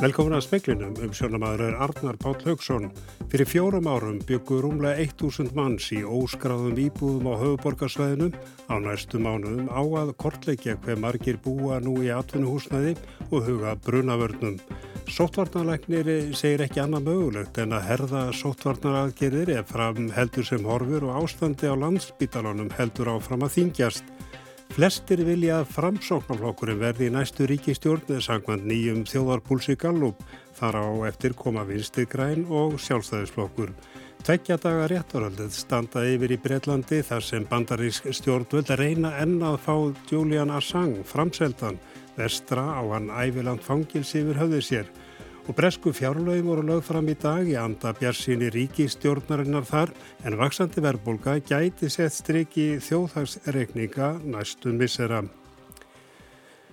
Velkomin að speklinum um sjónamaður Arnar Páll Haugsson. Fyrir fjórum árum byggur rúmlega 1000 manns í óskráðum íbúðum á höfuborgarsvæðinu á næstu mánuðum á að kortleikja hver margir búa nú í atvinnuhúsnaði og huga brunavörnum. Sóttvarnarleiknir segir ekki annað mögulegt en að herða sóttvarnaraðgerðir ef fram heldur sem horfur og ástandi á landsbítalunum heldur áfram að þingjast. Flestir vilja að framsóknarflokkurinn verði í næstu ríkistjórn sangvann nýjum þjóðarpúlsi Gallup þar á eftir koma vinstir græn og sjálfstæðisflokkur. Tveggja daga réttaröldið standa yfir í Breitlandi þar sem bandarísk stjórnvöld reyna enn að fá Julian Assange framseldan vestra á hann æviland fangils yfir höfðu sér og bresku fjárlögum voru lögð fram í dag í anda björnsíni ríkistjórnarinnar þar en vaksandi verbulga gæti sett striki þjóðhagsreikninga næstun missera.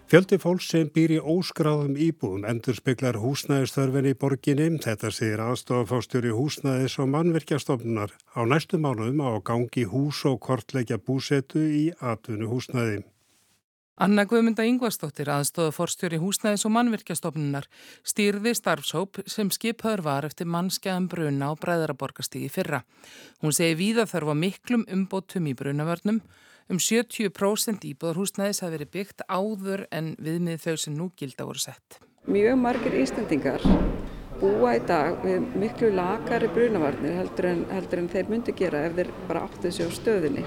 Fjöldi fólks sem býr í óskráðum íbúðum endur speklar húsnæðistörfin í borginni. Þetta segir aðstofafástjóri húsnæðis og mannverkjastofnunar. Á næstu mánuðum á gangi hús og kortleikja búsetu í atvinnu húsnæði. Anna Guðmynda Yngvarstóttir aðstóða forstjóri húsnæðis og mannvirkjastofnunar stýrði starfsóp sem skipaður var eftir mannskjaðum bruna á Bræðaraborgastíði fyrra. Hún segi víða þarf að miklum umbótum í brunavörnum. Um 70% íbúðarhúsnæðis hafi verið byggt áður en viðmið þau sem nú gilda voru sett. Mjög margir Íslandingar búa í dag við miklu lakari brunavarnir heldur en, heldur en þeir myndi gera ef þeir bara áttu sig á stöðinni.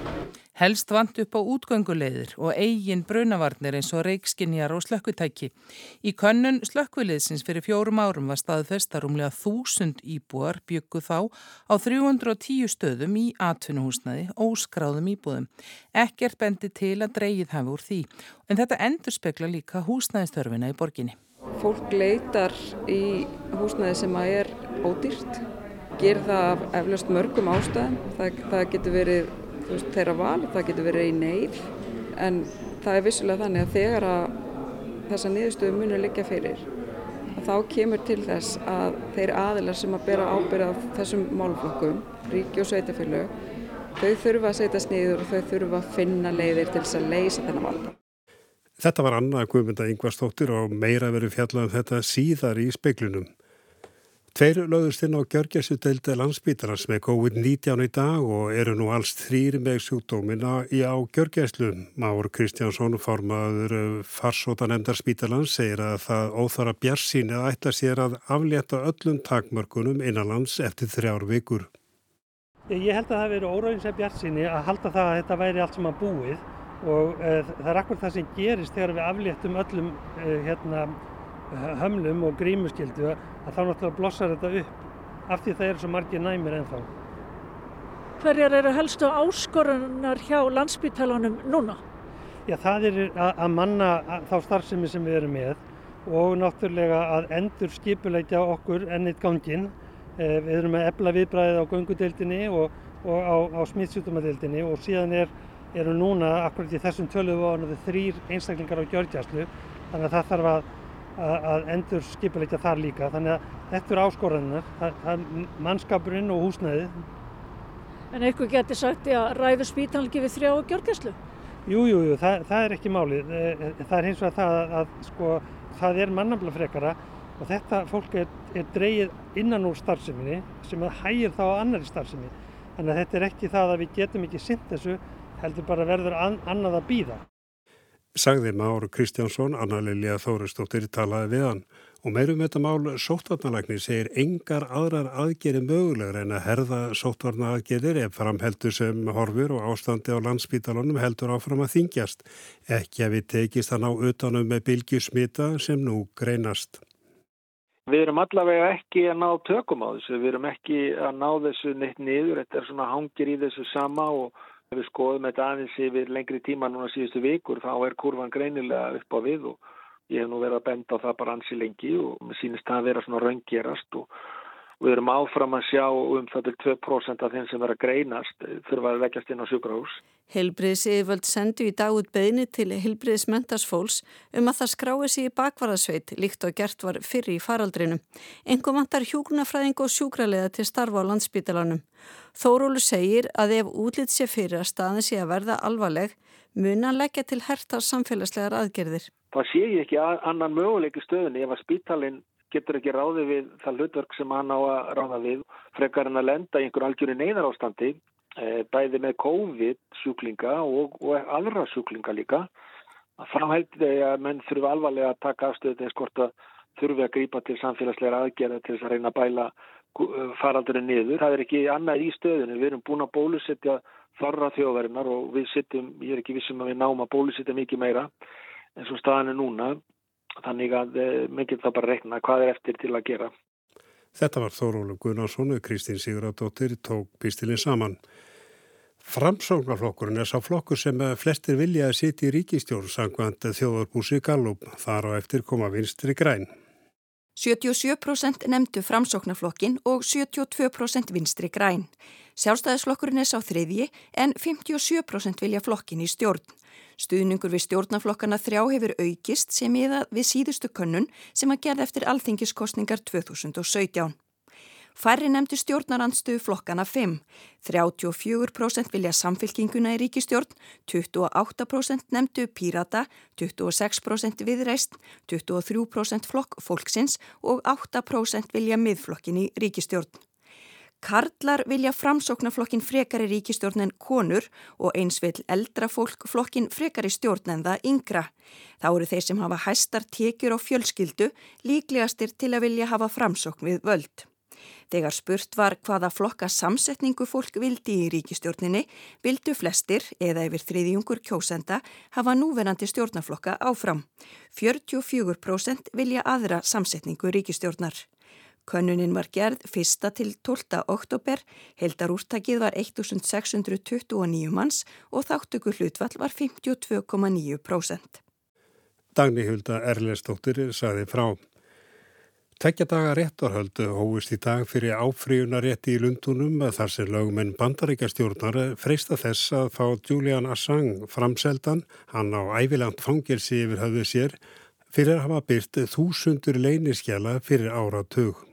Helst vant upp á útgöngulegðir og eigin brunavarnir eins og reikskinjar og slökkutæki. Í könnun slökkviliðsins fyrir fjórum árum var staðfest að rúmlega þúsund íbúar byggu þá á 310 stöðum í atvinnuhúsnaði óskráðum íbúðum. Ekkert bendi til að dreigið hafi úr því en þetta endur spekla líka húsnaðistörfina í borginni. Fólk leitar í húsnæði sem að er ódýrt, gerir það eflaust mörgum ástæðum. Það, það getur verið veist, þeirra val, það getur verið í neyð, en það er vissulega þannig að þegar að þessa niðurstöðu munir liggja fyrir, þá kemur til þess að þeir aðilar sem að bera ábyrða á þessum málflokkum, ríki og sveitafélög, þau þurfa að setja sniður og þau þurfa að finna leiðir til þess að leysa þennan valda. Þetta var Anna Guðmynda Yngvarstóttir og meira verið fjallað um þetta síðar í speiklunum. Tveir lögðust inn á Gjörgjæsudelda landsbítarans með COVID-19 í dag og eru nú alls þrýri með sjúkdómina í á Gjörgjæslu. Máur Kristjánsson, formaður farsóta nefndar spítalans, segir að það óþara bjarsín eða ætla sér að aflétta öllum takmörkunum innanlands eftir þrjár vikur. Ég held að það veri óræðins að bjarsíni að halda það að þetta væri allt sem að búið og uh, það er akkur það sem gerist þegar við afléttum öllum uh, hérna, hömlum og grímuskildu að þá náttúrulega blossar þetta upp af því það eru svo margir næmir ennþá. Hverjar eru helstu áskorunar hjá landsbytalanum núna? Já, það er að, manna þá starfsemi sem við erum með og náttúrulega að endur skipuleikja okkur ennit gangin. Uh, við erum með ebla viðbræðið á göngudeildinni og, og á, á smittsjútumadeildinni og síðan er eru núna akkurat í þessum töluðu voru þrýr einstaklingar á gjörgjæslu þannig að það þarf að, að, að endur skipuleikja þar líka. Þannig að þetta eru áskoraninnar mannskapurinn og húsnæði En eitthvað getur sagt að ræður spítan ekki við þrjá gjörgjæslu? Jújújú, jú, það, það er ekki málið. Eh, eh, það er hins vegar það að, að sko, það er mannafla frekara og þetta fólk er, er dreyið innan úr starfseminni sem hægir þá á annari starfseminni þannig að þetta er ekki það að við getum ekki synd þessu heldur bara verður an, annað að býða. Sagði Máru Kristjánsson, Anna Lilja Þóristóttir talaði við hann og meirum þetta mál sóttvarnalækni segir engar aðrar aðgeri mögulegur en að herða sóttvarna aðgerir ef framheldur sem horfur og ástandi á landsbítalunum heldur áfram að þingjast. Ekki að við tekist að ná utanum með bylgjusmita sem nú greinast. Við erum allavega ekki að ná tökum á þessu, við erum ekki að ná þessu neitt niður, þetta er svona hangir í þessu sama og Ef við skoðum þetta aðeins yfir lengri tíma núna síðustu vikur þá er kurvan greinilega upp á við og ég hef nú verið að benda á það bara ansi lengi og mér sýnist það að vera svona raunggerast og við erum áfram að sjá um það til 2% af þeim sem verða greinast þurfa að leggjast inn á sjúkrahús. Helbriðs yfirvöld sendu í dag út beðni til Helbriðs mentasfólks um að það skrái sig í bakvarðasveit líkt og gert var fyrir í faraldrinu. Engum vantar hjúgrunafræðing og sjúkralega til starfa á landsbítalanum. Þórólu segir að ef útlýtt sé fyrir að staðin sé að verða alvarleg muna leggja til hertar samfélagslegar aðgerðir. Það sé ég ekki annan möguleiki stöðunni ef að spítalinn getur ekki ráði við það hlutverk sem hann á að ráða við frekar en að lenda í einhver algjöru neyðar ástandi e, bæði með COVID sjúklinga og, og aðra sjúklinga líka þá heldur þau að menn þurfu alvarlega að taka afstöðu til skort að þurfu að grípa til samfélagsleira aðgerða til þess að reyna að bæla faraldurinn niður. Það er ekki annað í stöðinu. Við erum búin að bólusetja þorra þjóðverðinar og við sittum, ég er ekki vissum að við náum að bólusetja mikið meira en svo staðan er núna. Þannig að eh, mikið það bara rekna hvað er eftir til að gera. Þetta var Þórólu Gunnarsson og Kristín Siguradóttir tók pistilinn saman. Framsóknarflokkurinn er sá flokkur sem flestir vilja að sitja í ríkistjórn sangvand þjóðarbúsi Gallup. Þar á eftir koma vinstri græn. 77% nefndu framsóknarflokkin og 72% vinstri græn. Sjálfstæðisflokkurinn er sá þriðji en 57% vilja flokkin í stjórn. Stuðningur við stjórnaflokkana þrjá hefur aukist sem eða við síðustu könnun sem að gerða eftir alþingiskostningar 2017. Færri nefndu stjórnarandstöðu flokkana 5. 34% vilja samfélkinguna í ríkistjórn, 28% nefndu pírata, 26% viðreist, 23% flokk fólksins og 8% vilja miðflokkin í ríkistjórn. Karlar vilja framsóknarflokkin frekar í ríkistjórn en konur og eins vil eldra fólk flokkin frekar í stjórn en það yngra. Þá eru þeir sem hafa hæstar tekjur og fjölskyldu líklegastir til að vilja hafa framsókn við völd. Þegar spurt var hvaða flokka samsetningu fólk vildi í ríkistjórninni, vildu flestir, eða yfir þriðjungur kjósenda, hafa núverandi stjórnaflokka áfram. 44% vilja aðra samsetningu ríkistjórnar. Könnunin var gerð 1. til 12. oktober, heldarúrtakið var 1629 manns og þáttöku hlutvall var 52,9%. Dagni Hulda Erlestóttir saði frá. Tveggja daga réttarhöldu hóist í dag fyrir áfríunarétti í Lundunum þar sem lögumenn bandaríkastjórnar freista þess að fá Julian Assange framseldan, hann á ævilangt fangilsi yfir höfðu sér, fyrir að hafa byrt þúsundur leyniskjala fyrir áratug.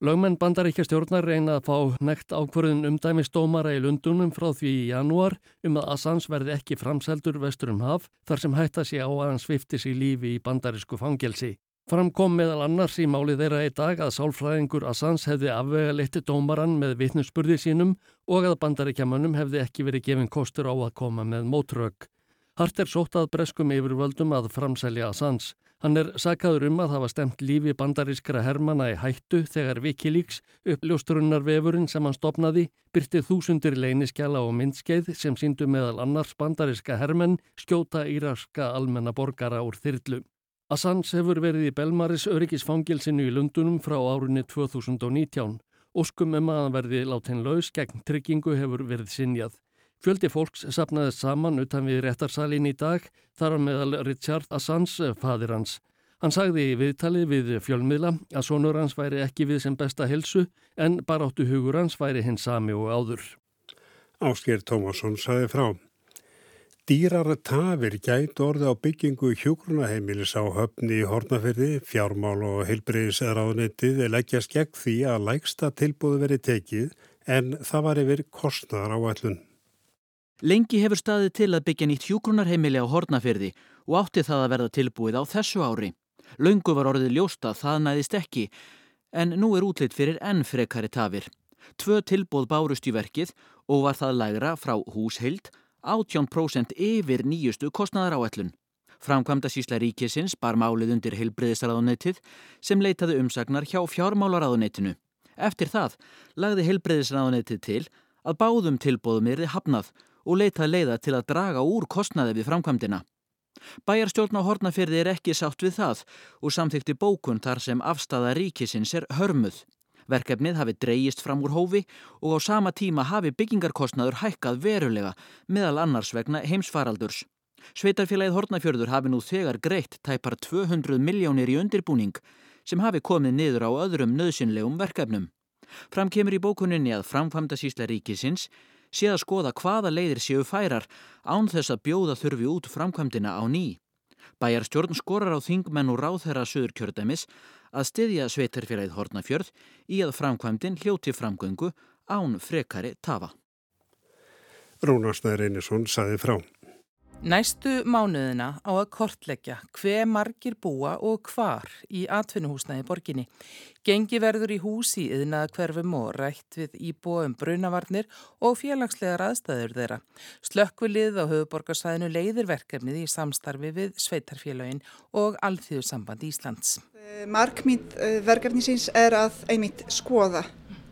Lögmenn bandaríkjastjórnar reyna að fá nekt ákvörðun umdæmistómara í Lundunum frá því í janúar um að Assange verði ekki framseldur vestur um haf þar sem hætta sig á að hann sviftis í lífi í bandarísku fangelsi. Fram kom meðal annars í máli þeirra í dag að sálfræðingur Assans hefði afvega leti dómaran með vitnusspurði sínum og að bandaríkjamanum hefði ekki verið gefin kostur á að koma með mótrögg. Hart er sótt að breskum yfirvöldum að framselja Assans. Hann er sakaður um að hafa stemt lífi bandarískra hermana í hættu þegar Wikileaks, uppljóstrunarvefurinn sem hann stopnaði, byrti þúsundir leyniskjala og myndskeið sem síndu meðal annars bandaríska hermenn skjóta íraska almenna borgara úr þyrlu. Assange hefur verið í Belmaris öryggisfangilsinu í Lundunum frá árunni 2019. Óskum um að hann verði látin laus gegn tryggingu hefur verið sinjað. Fjöldi fólks sapnaðist saman utan við réttarsalinn í dag, þar meðal Richard Assange, fadir hans. Hann sagði í viðtali við fjölmiðla að sonur hans væri ekki við sem besta helsu en baráttu hugur hans væri hins sami og áður. Ásker Tómasson sagði frá. Dýrar tafir gæt orði á byggingu hjókrunaheimilis á höfni í Hortnafyrði, fjármál og heilbreyðisraðunitið leggjast gegn því að lægsta tilbúðu verið tekið en það var yfir kostnar á allun. Lengi hefur staðið til að byggja nýtt hjókrunarheimili á Hortnafyrði og átti það að verða tilbúið á þessu ári. Laungu var orðið ljósta, það næðist ekki, en nú er útlitt fyrir enn frekari tafir. Tvö tilbúð bárust í verkið og var það lægra frá húsheild 18% yfir nýjustu kostnaðar áætlun. Framkvæmda sísla ríkisins bar málið undir heilbreyðisraðunetið sem leitaði umsagnar hjá fjármálaráðunetinu. Eftir það lagði heilbreyðisraðunetið til að báðum tilbóðum erði hafnað og leitaði leiða til að draga úr kostnaði við framkvæmdina. Bæjarstjórn á Hortnafyrði er ekki sátt við það og samþykti bókun þar sem afstafa ríkisins er hörmuð. Verkefnið hafi dreyjist fram úr hófi og á sama tíma hafi byggingarkostnaður hækkað verulega meðal annars vegna heimsfaraldurs. Sveitarfélagið Hortnafjörður hafi nú þegar greitt tæpar 200 miljónir í undirbúning sem hafi komið niður á öðrum nöðsynlegum verkefnum. Fram kemur í bókuninni að framkvæmda sísla ríkisins sé að skoða hvaða leiðir séu færar án þess að bjóða þurfi út framkvæmdina á ný. Bæjarstjórn skorar á þingmenn og ráðherra söður kjördæmis að styðja sveitarfélagið Hortnafjörð í að framkvæmdinn hljóti framgöngu án frekari tafa. Rúnarsnæður Einarsson saði frá. Næstu mánuðina á að kortleggja hver margir búa og hvar í atvinnuhúsnaði borginni. Gengi verður í húsi yðnaða hverfum og rætt við íbúum brunavarnir og félagslegar aðstæður þeirra. Slökkvilið á höfuborgarsvæðinu leiðir verkefnið í samstarfi við Sveitarfélagin og Alþjóðsamband Íslands. Markmið eh, verkefnisins er að einmitt skoða,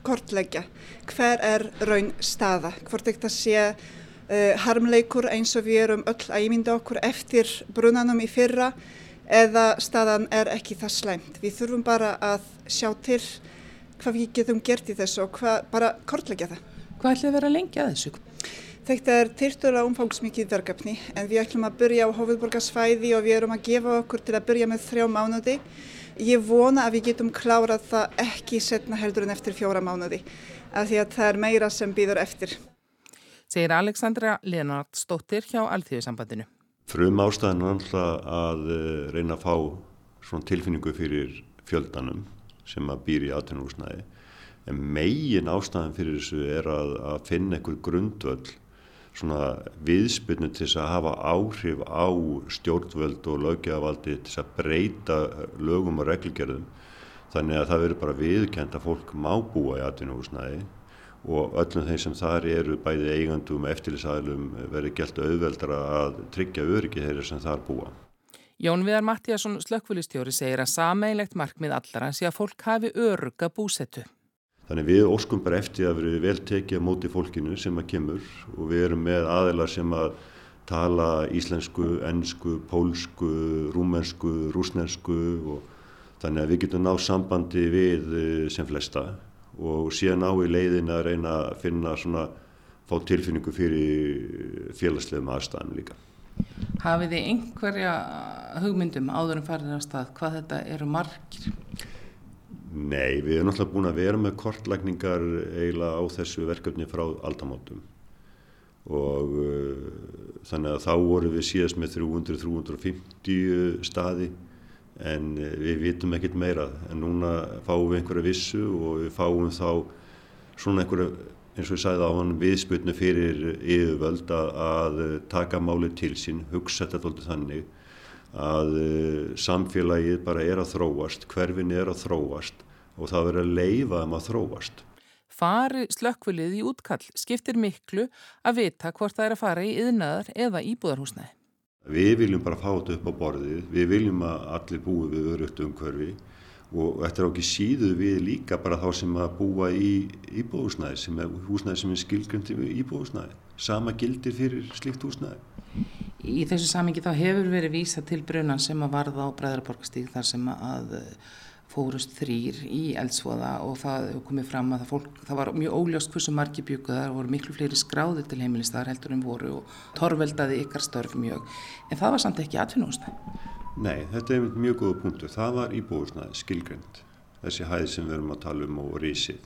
kortleggja hver er raun staða, hvort þetta sé uh, harmleikur eins og við erum öll að ímynda okkur eftir brunanum í fyrra eða staðan er ekki það slæmt. Við þurfum bara að sjá til hvað við getum gert í þessu og hvað, bara kortleggja það. Hvað ætlum við að vera lengi að þessu? Þetta er tilturlega umfangsmikið verkefni en við ætlum að byrja á hófiðborgarsvæði og við erum að gefa okkur til að byrja með þrjá mánuði. Ég vona að við getum klárað það ekki setna heldur en eftir fjóra mánuði af því að það er meira sem býður eftir segir Alexandra Lenardsdóttir hjá Alþjóðsambandinu. Frum ástæðan er alltaf að eh, reyna að fá tilfinningu fyrir fjöldanum sem að býr í aðtunumhúsnæði. En megin ástæðan fyrir þessu er að, að finna einhver grundvöld svona viðspilnu til þess að hafa áhrif á stjórnvöld og löggegavaldi til þess að breyta lögum og reglgerðum. Þannig að það verður bara viðkend að fólk má búa í aðtunumhúsnæði og öllum þeim sem þar eru bæði eigandum eftirlisæðlum verið gælt auðveldra að tryggja öryggi þeirra sem þar búa. Jón Viðar Mattíasson slökkvölistjóri segir að sameinlegt markmið allara sé að fólk hafi öruga búsettu. Þannig við óskum bara eftir að verið vel tekið á móti fólkinu sem að kemur og við erum með aðelar sem að tala íslensku, ennsku, pólsku, rúmensku, rúsnensku og þannig að við getum náð sambandi við eh, sem flesta og síðan á í leiðin að reyna að finna svona fá tilfinningu fyrir félagslegum aðstæðum líka. Hafið þið einhverja hugmyndum áður en farir á stað hvað þetta eru margir? Nei, við erum náttúrulega búin að vera með kortlækningar eiginlega á þessu verkefni frá aldamótum og uh, þannig að þá voru við síðast með 300-350 staði en eh, við vitum ekkert meira en núna fáum við einhverja vissu og við fáum þá svona einhverja eins og ég sagði á hann viðsputnu fyrir yfirvöld að, að taka máli til sín, hugsa þetta alltaf þannig að uh, samfélagið bara er að þróast, hverfin er að þróast og það verður að leifa um að þróast. Fari slökkvilið í útkall skiptir miklu að vita hvort það er að fara í yðnaðar eða íbúðarhúsnæði. Við viljum bara fá þetta upp á borðið, við viljum að allir búi við örugt umhverfi og þetta er ekki síðu við líka bara þá sem að búa í íbúðusnæði, sem er húsnæði sem er skilgjöndi íbúðusnæði. Sama gildir fyrir slíkt húsnæði. Í þessu samingi þá hefur verið vísa til brunan sem að varða á Bræðaraborgastík þar sem að fórust þrýr í eldsvoða og það komið fram að það, fólk, það var mjög óljóst hversu margi byggu það voru miklu fleiri skráði til heimilistar heldur en voru og torveldaði ykkar störf mjög. En það var samt ekki atvinnúsnæð Nei, þetta er mjög góða punktu það var íbúðusnæð, skilgrend þessi hæð sem við erum að tala um og rísið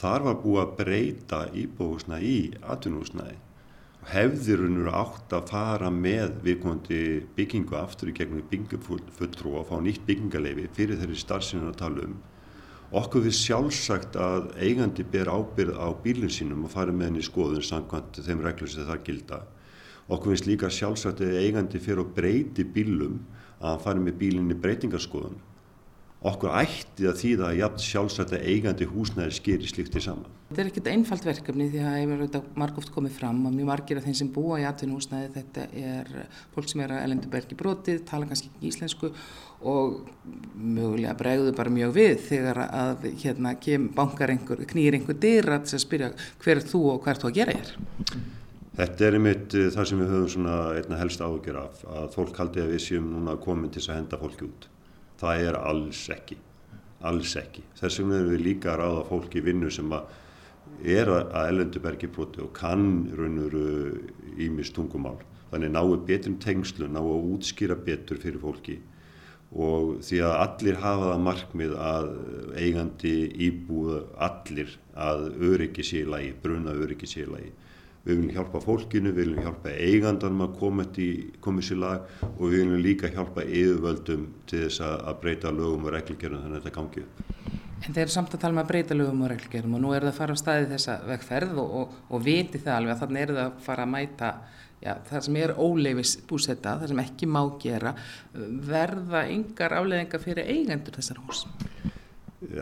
þar var búið að breyta íbúðusnæð í atvinnúsnæði hefðir húnur átt að fara með viðkomandi byggingu aftur í gegnum byggingafulltrú og fá nýtt byggingaleifi fyrir þeirri starfsinu að tala um. Okkur við sjálfsagt að eigandi ber ábyrð á bílinn sínum og fara með henni í skoðun samkvæmt þeim reglur sem það gilda. Okkur finnst líka sjálfsagt að eigandi fyrir að breyti bílum að hann fari með bílinn í breytingarskoðun okkur ætti að þýða að jafn sjálfsagt að eigandi húsnæði skeri slíkti saman. Þetta er ekkert einfalt verkefni því að hefur þetta margóft komið fram og mjög margir af þeim sem búa í atvinnu húsnæði þetta er fólk sem er að elendu bergi brotið, tala kannski ekki íslensku og mögulega bregðu bara mjög við þegar að hérna kem bankar einhver, knýr einhver dyr að spyrja hver er þú og hver er þú að gera þér? Þetta er einmitt eh, það sem við höfum svona einna helst áhugjur af að fólk haldi að við séum núna komin til að henda fólki út það er alls ekki alls ekki. Þess vegna erum við líka að ráða fólki í vinnu sem að er að ellendubergi broti og kann raunur ímis tungumál. Þannig náu betur tengslu, náu að útskýra betur fyrir fólki og því að allir hafa það markmið að eigandi íbúð allir að öryggi sé í lagi, bruna öryggi sé í lagi við viljum hjálpa fólkinu, við viljum hjálpa eigandanum að koma sér lag og við viljum líka hjálpa yfirvöldum til þess að breyta lögum og reglgjörnum þannig að þetta gangi upp. En þeir eru samt að tala um að breyta lögum og reglgerum og nú eru það að fara á staði þessa vegferð og, og, og viti það alveg að þannig eru það að fara að mæta já, það sem er óleifis búsetta, það sem ekki má gera, verða yngar afleðingar fyrir eigendur þessar hús?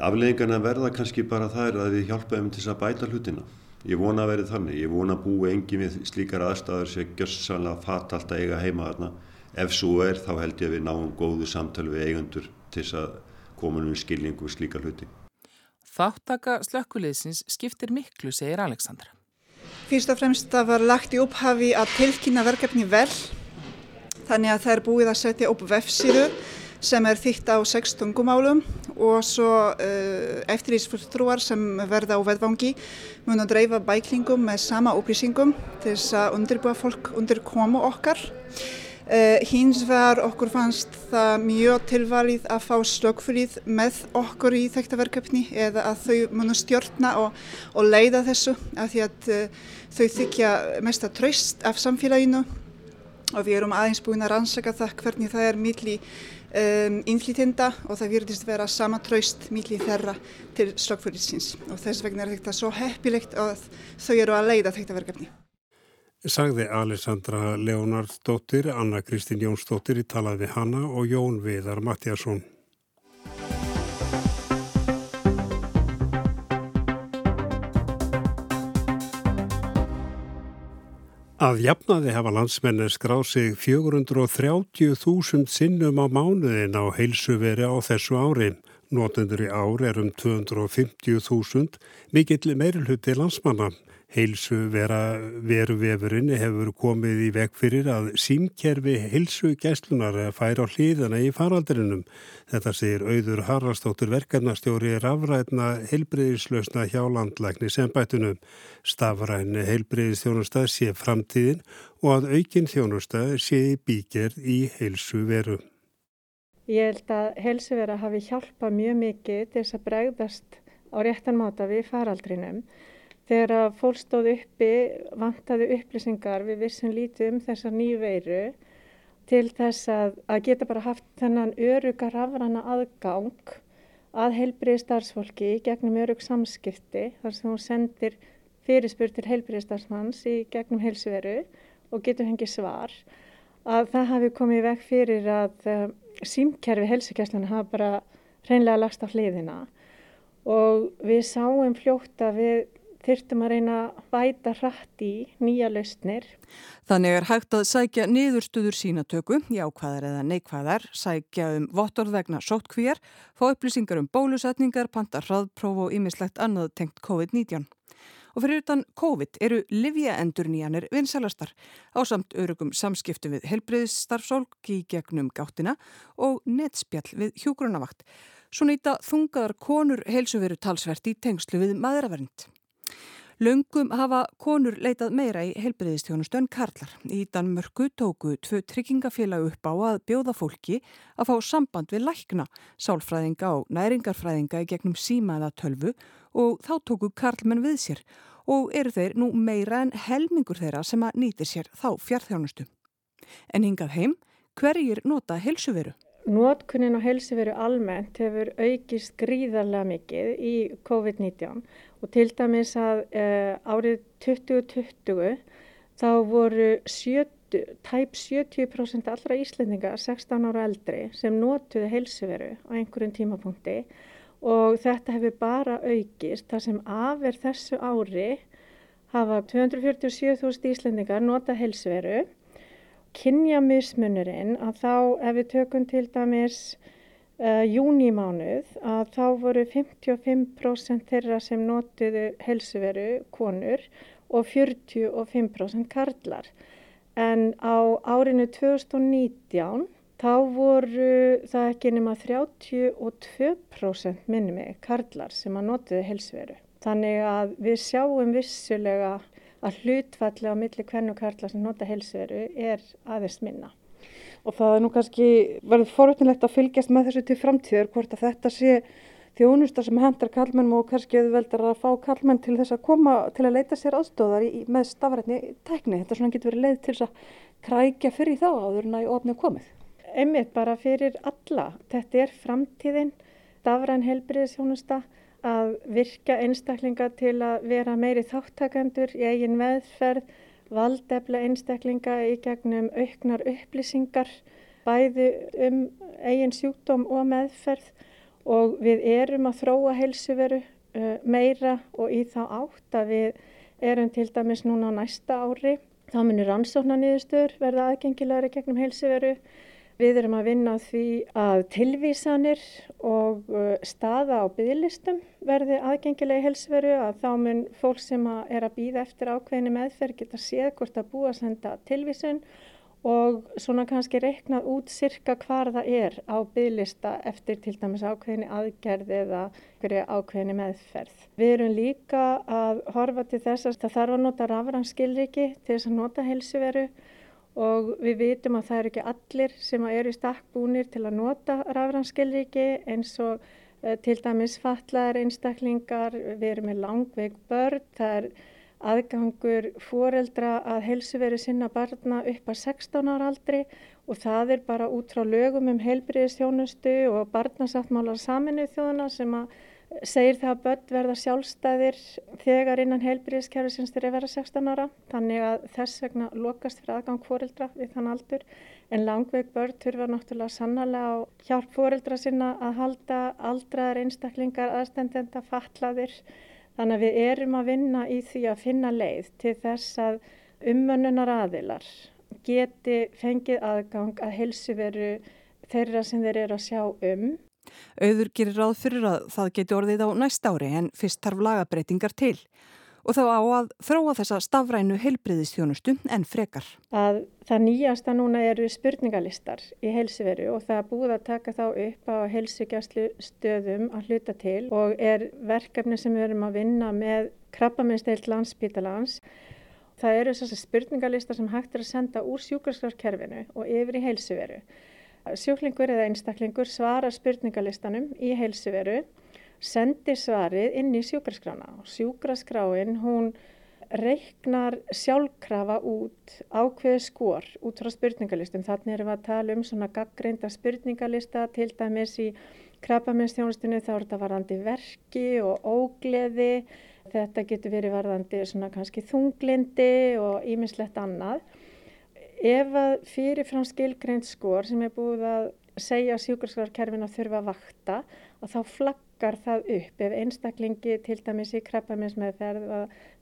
Afleðingarna verða kannski bara þær að við hjálpaðum til að bæta hlutina. Ég vona að verði þannig, ég vona að búi engi við slíkar aðstæður sem gössanlega fatalt að eiga heima þarna. Ef svo er þá held ég að við náum góðu samtali við eigendur til þess að koma um skilningu slíka hluti. Þáttaka slökkuleysins skiptir miklu, segir Aleksandra. Fyrst og fremst það var lagt í upphafi að tilkynna verkefni vel þannig að það er búið að setja upp vefsíru sem er þýtt á sex tungumálum og svo uh, eftirlýsfulltrúar sem verða á veðvangi mun að dreifa bæklingum með sama upplýsingum til þess að undirbúa fólk undir komu okkar. Uh, hins vegar okkur fannst það mjög tilvalið að fá slögfrið með okkur í þetta verkefni eða að þau munu stjórna og, og leiða þessu af því að uh, þau þykja mest að tröst af samfélaginu og við erum aðeins búin að rannsaka það hvernig það er milli um, innflýtinda og það virðist vera sama tröst milli þeirra til slögfriðsins og þess vegna er þetta svo heppilegt að þau eru að leiða þetta verkefni sagði Alessandra Leonardsdóttir, Anna Kristín Jónsdóttir í talað við hanna og Jón Viðar Mattiasson. Að jafnaði hafa landsmenni skráð sig 430.000 sinnum á mánuðin á heilsuveri á þessu ári. Notendur í ár er um 250.000, mikill meirulhutti landsmanna. Heilsu vera veru vefurinn hefur komið í veg fyrir að símkerfi heilsu gæslunar fær á hlýðana í faraldrinum. Þetta segir auður Haraldstóttur verkefnastjóri rafræðna heilbreyðislausna hjá landlækni sem bætunum. Stafræðin heilbreyðistjónustað sé framtíðin og að aukin þjónustað sé bíker í heilsu veru. Ég held að heilsu vera hafi hjálpað mjög mikið til þess að bregðast á réttan máta við faraldrinum. Þegar að fólk stóð uppi vantaði upplýsingar við vissum lítið um þessar nýju veiru til þess að, að geta bara haft þennan öruga rafrana aðgang að heilbriði starfsfólki gegnum örug samskipti þar sem hún sendir fyrirspur til heilbriði starfsmanns í gegnum heilsuveru og getur hengið svar að það hafi komið vekk fyrir að uh, símkerfi heilsugjastluna hafa bara hreinlega lagst á hliðina. Og við sáum fljótt að við þyrtum að reyna að bæta hratt í nýja lausnir. Þannig er hægt að sækja niðurstuður sínatöku, jákvæðar eða neikvæðar, sækja um vottorðvegna sóttkvíjar, fá upplýsingar um bólusetningar, panta hraðpróf og ymislegt annað tengt COVID-19. Og fyrir utan COVID eru livjaendur nýjanir vinsalastar á samt örugum samskiptu við helbreyðsstarfsólk í gegnum gáttina og netspjall við hjúgrunavakt. Svo nýta þungaðar konur heilsuveru talsvert í tengslu við maðuravernd. Laungum hafa konur leitað meira í helbriðistjónustu en karlar. Í Danmörku tóku tvö tryggingafélag upp á að bjóða fólki að fá samband við lækna, sálfræðinga og næringarfræðinga í gegnum síma eða tölvu og þá tóku karlmenn við sér og eru þeir nú meira en helmingur þeirra sem að nýtir sér þá fjartþjónustu. En hingað heim, hverjir nota helsuveru? Nótkunnin á helsuveru almennt hefur aukist gríðarlega mikið í COVID-19 og til dæmis að uh, árið 2020 þá voru 70, tæp 70% allra Íslendinga 16 ára eldri sem notuði heilsuveru á einhverjum tímapunkti og þetta hefur bara aukist. Það sem af er þessu ári hafa 247.000 Íslendingar notað heilsuveru. Kynjamismunurinn að þá ef við tökum til dæmis uh, júnimánuð að þá voru 55% þeirra sem notuðu helsuveru konur og 45% karlar. En á árinu 2019 þá voru það ekki nema 32% minni mig karlar sem að notuðu helsuveru. Þannig að við sjáum vissulega að hlutfalli á milli hvern og karlar sem nota helsuveru er aðeins minna og það er nú kannski verður forvöldinlegt að fylgjast með þessu til framtíður hvort að þetta sé þjónusta sem hendar kallmennum og kannski auðveldar að fá kallmenn til þess að koma til að leita sér aðstóðar í, með stafrætni tækni. Þetta svona getur verið leið til þess að krækja fyrir þá áður en að í ofnum komið. Einmitt bara fyrir alla. Þetta er framtíðin. stafræn helbriðishjónusta að virka einstaklinga til að vera meiri þáttakendur í eigin meðferð, valdefla einstaklinga í gegnum auknar upplýsingar, bæði um eigin sjúkdóm og meðferð og við erum að þróa heilsuveru uh, meira og í þá átt að við erum til dæmis núna á næsta ári. Þá munir rannsóknarniðurstöður verða aðgengilegri gegnum heilsuveru Við erum að vinna því að tilvísanir og uh, staða á bygglistum verði aðgengilega í helsveru að þá mun fólk sem að er að býða eftir ákveðinu meðferð geta séð hvort að búa að senda tilvísun og svona kannski reiknað út sirka hvar það er á bygglista eftir til dæmis ákveðinu aðgerð eða ákveðinu meðferð. Við erum líka að horfa til þess að það þarf að nota rafranskilriki til þess að nota helsveru og við vitum að það eru ekki allir sem eru stakkbúnir til að nota rafranskilriki eins og uh, til dæmis fatlaðar einstaklingar, við erum með langveik börn, það er aðgangur foreldra að helsuveru sinna barna upp að 16 ára aldri. Og það er bara út frá lögum um heilbriðistjónustu og barnasáttmálar saminu þjóðuna sem að segir það að börn verða sjálfstæðir þegar innan heilbríðiskerfi sinns þeir vera 16 ára. Þannig að þess vegna lokast fyrir aðgang fóreldra við þann aldur. En langveik börn þurfa náttúrulega sannlega á hjálp fóreldra sinna að halda aldraðar einstaklingar aðstendenda fatlaðir. Þannig að við erum að vinna í því að finna leið til þess að umönnunar aðilar geti fengið aðgang að helsuveru þeirra sem þeir eru að sjá um Auður gerir ráð fyrir að það geti orðið á næst ári en fyrst tarf lagabreitingar til og þá á að þróa þessa stafrænu heilbriðistjónustu en frekar. Að það nýjasta núna eru spurningalistar í heilsuveru og það er búið að taka þá upp á heilsugjastlu stöðum að hluta til og er verkefni sem við erum að vinna með krabbaminnsteilt landsbítalans. Það eru þessar spurningalistar sem hægt er að senda úr sjúkarskrafkerfinu og yfir í heilsuveru. Sjúklingur eða einstaklingur svarar spurningalistanum í heilsuveru, sendir svarið inn í sjúkraskrána sjúkraskráin hún reiknar sjálfkrafa út ákveðu skor út frá spurningalistum. Þannig erum við að tala um svona gaggreinda spurningalista til dæmis í krabbaminnstjónustinu þá er þetta varðandi verki og ógleði. Þetta getur verið varðandi svona kannski þunglindi og ímislegt annað. Ef að fyrirfram skilgreint skor sem er búið að segja sjúkarskrarkerfin að þurfa að vakta og þá flaggar það upp ef einstaklingi til dæmis í krabbaminsmeðferð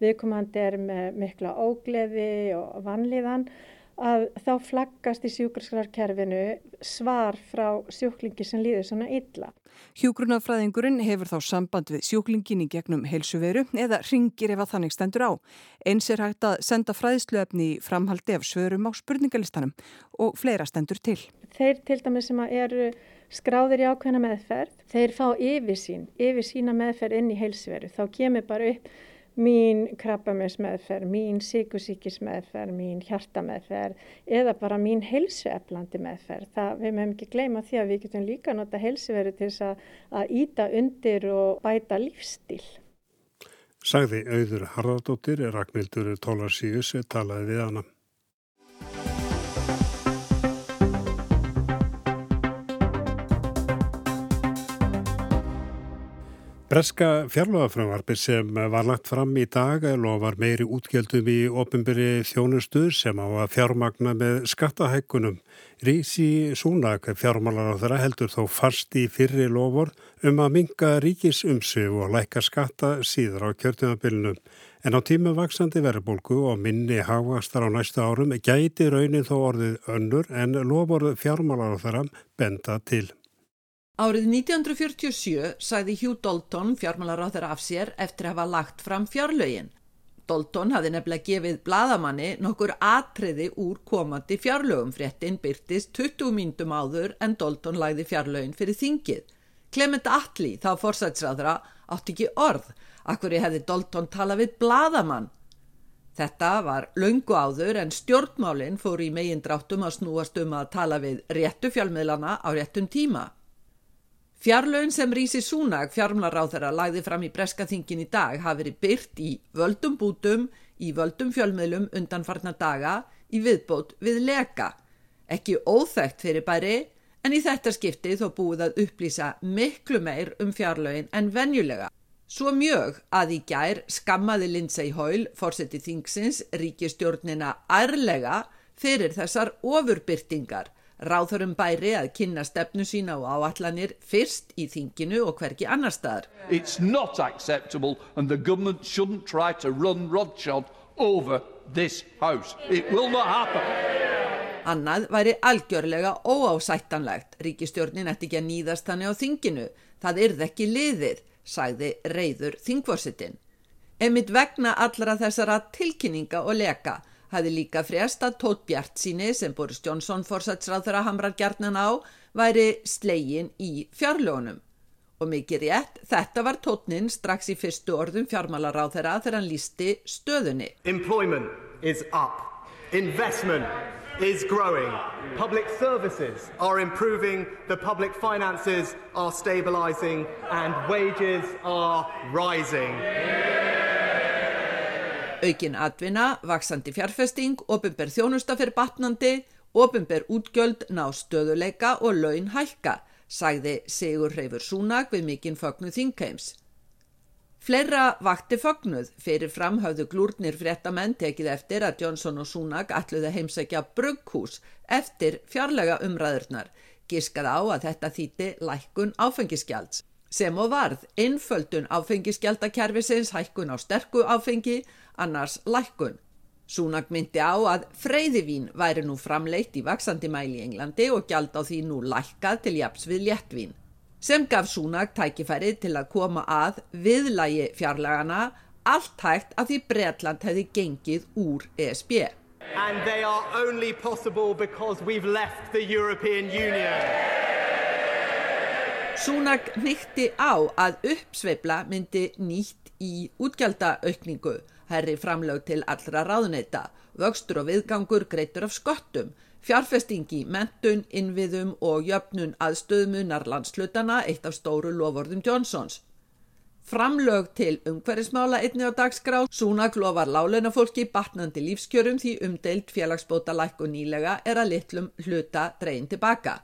viðkomandi er með mikla ógleði og vanlíðan að þá flaggast í sjúkarskrarkerfinu svar frá sjúklingi sem líður svona illa. Hjúgrunafræðingurinn hefur þá samband við sjúklingin í gegnum heilsuveru eða ringir ef að þannig stendur á. Eins er hægt að senda fræðsluefni í framhaldi af svörum á spurningalistanum og fleira stendur til. Þeir til dæmis sem eru skráðir í ákveðna meðferð, þeir fá yfir sín, yfir sína meðferð inn í heilsuveru. Þá kemur bara upp mín krabbamessmeðferð, mín síkusíkismeðferð, mín hjartameðferð eða bara mín helsueflandi meðferð. Það, við mögum ekki gleyma því að við getum líka nota helsuveru til þess að, að íta undir og bæta lífstíl. Sagði auður Harðardóttir, Ragnhildur Tólarsíus, talaði við hana. Breska fjárlagafröðvarpi sem var lagt fram í dag lofar meiri útgjöldum í ofinbyrji þjónustuð sem á að fjármagna með skattahækkunum. Rísi Súnak fjármálar á þeirra heldur þó fast í fyrri lofur um að minga ríkisumsif og læka skatta síður á kjörtumabilinu. En á tíma vaksandi verðbólgu og minni hávastar á næstu árum gæti raunin þó orðið önnur en lofur fjármálar á þeirra benda til. Árið 1947 sagði Hugh Dalton fjármálaráþur af sér eftir að hafa lagt fram fjárlögin. Dalton hafði nefnilega gefið bladamanni nokkur atriði úr komandi fjárlögum fréttin byrtist 20 mínutum áður en Dalton lagði fjárlögin fyrir þingið. Clement Attlee, þá forsætsræðra, átti ekki orð. Akkur hefði Dalton talað við bladamann. Þetta var laungu áður en stjórnmálinn fór í megin dráttum að snúast um að tala við réttu fjármiðlana á réttum tíma. Fjarlögn sem Rísi Súnag fjármlaráþara lagði fram í breskaþingin í dag hafi verið byrt í völdum bútum, í völdum fjölmiðlum undan farna daga, í viðbót við leka. Ekki óþægt fyrir bæri en í þetta skipti þó búið að upplýsa miklu meir um fjarlögin en venjulega. Svo mjög að í gær skammaði Lindsay Hoyle, fórseti þingsins, ríkistjórnina ærlega fyrir þessar ofurbyrtingar. Ráðurum bæri að kynna stefnu sína og áallanir fyrst í þinginu og hverki annar staðar. It's not acceptable and the government shouldn't try to run Rodshod over this house. It will not happen. Annað væri algjörlega óásættanlegt. Ríkistjórnin ætti ekki að nýðast þannig á þinginu. Það yrð ekki liðir, sagði reyður þingvorsitin. Emit vegna allra þessara tilkynninga og leka hafði líka frest að Tótt Bjart síni sem Boris Johnson fórsætsráð þeirra hamrar gjarnan á væri slegin í fjárlónum. Og mikið rétt, þetta var tótnin strax í fyrstu orðum fjármálaráð þeirra þegar hann lísti stöðunni. Employment is up. Investment is growing. Public services are improving, the public finances are stabilising, and wages are rising. Aukin atvinna, vaksandi fjárfesting, ofinber þjónusta fyrir batnandi, ofinber útgjöld ná stöðuleika og laun hækka, sagði Sigur Hreyfur Súnag við mikinn fögnu þingkeims. Fleira vakti fognuð fyrir framhauðu glúrnir fréttamenn tekið eftir að Johnson og Sunak ætluði heimsækja brugghús eftir fjarlæga umræðurnar, giskað á að þetta þýtti lækkun áfengiskjalds. Sem og varð, innföldun áfengiskjaldakerfisins hækkun á sterku áfengi, annars lækkun. Sunak myndi á að freyðivín væri nú framleitt í vaksandi mæli í Englandi og gjald á því nú lækkað til japs við léttvín sem gaf Súnak tækifæri til að koma að viðlægi fjarlagana allt hægt að því Breitland hefði gengið úr ESB. And they are only possible because we've left the European Union. Súnak nýtti á að uppsveifla myndi nýtt í útgjaldaaukningu, herri framlög til allra ráðuneyta, vöxtur og viðgangur greitur af skottum, Fjárfestingi, mentun, innviðum og jöfnun aðstöðmunar landslutana eitt af stóru lofordum Johnsons. Framlög til umhverfismála einni á dagskrá, Súnak lofar láleinafólki batnandi lífskjörum því umdeilt félagsbóta læk og nýlega er að litlum hluta dreyin tilbaka.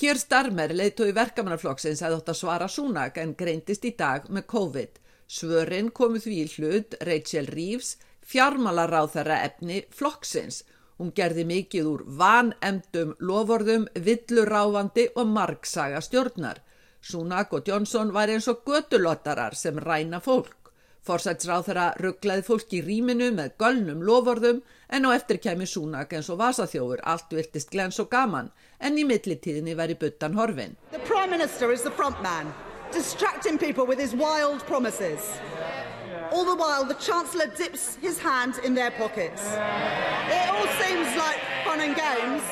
Kjör Starmer leiðtói verkamannaflokksins að þótt að svara Súnak en greintist í dag með COVID. Svörinn komu því í hlut Rachel Reeves, fjármálaráð þeirra efni flokksins Hún gerði mikið úr vanemdum lovorðum, villuráfandi og margsaga stjórnar. Sunak og Johnson var eins og götulottarar sem ræna fólk. Forsætsráð þeirra rugglaði fólk í rýminu með gölnum lovorðum en á eftir kemi Sunak eins og vasaþjófur allt virtist glens og gaman en í millitíðinni væri buttan horfin. The Prime Minister is the front man, distracting people with his wild promises. All the while, the Chancellor dips his hand in their pockets. It all seems like fun and games.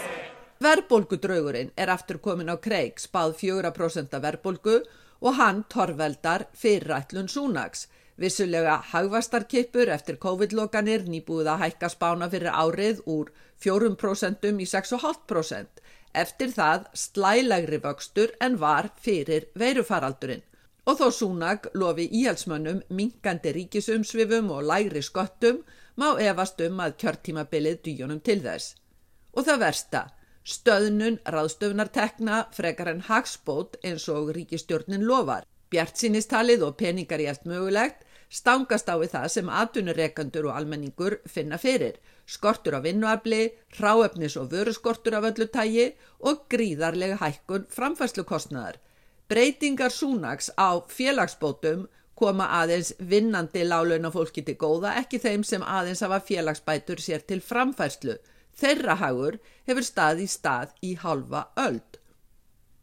Verbolgudraugurinn er aftur komin á kreik, spáð 4% verbolgu og hann torveldar fyrirætlun Súnags. Vissulega hagvastarkippur eftir COVID-lokanir nýbúið að hækka spána fyrir árið úr 4% í 6,5%. Eftir það slælægri vöxtur en var fyrir veirufaraldurinn. Og þó Súnag lofi íhalsmönnum minkandi ríkisumsvifum og lægri skottum má efast um að kjörtímabilið dýjónum til þess. Og það versta, stöðnun ráðstöfnartekna frekar en hagspót eins og ríkistjórnin lofar. Bjart sínistalið og peningar í eftir mögulegt stangast á við það sem atvinnureikandur og almenningur finna fyrir. Skortur á vinnuafli, hráefnis og vöruskortur af öllu tægi og gríðarlega hækkun framfæslukostnaðar. Breytingar Súnags á félagsbótum koma aðeins vinnandi lálaunafólki til góða, ekki þeim sem aðeins hafa félagsbætur sér til framfærslu. Þeirra hagur hefur stað í stað í halva öld.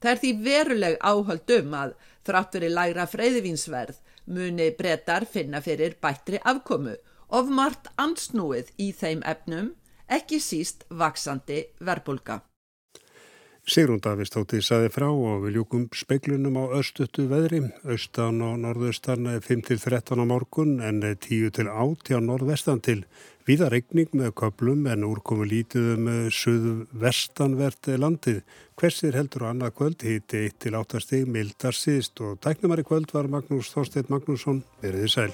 Það er því veruleg áhald um að þrátt verið lægra freyðivínsverð muni brettar finna fyrir bættri afkomu of margt ansnúið í þeim efnum, ekki síst vaksandi verbulga. Sigrún Davistóttir saði frá og við ljúkum speiklunum á östuttu veðri, austan og norðaustan 5-13 á morgun en 10-8 á norðvestan til. Víða regning með köplum en úrkomu lítið um söðu vestanvert landið. Hversir heldur á annað kvöld hiti 1-8 stig mildar síðst og tæknumari kvöld var Magnús Þorstein Magnússon veriði sæl.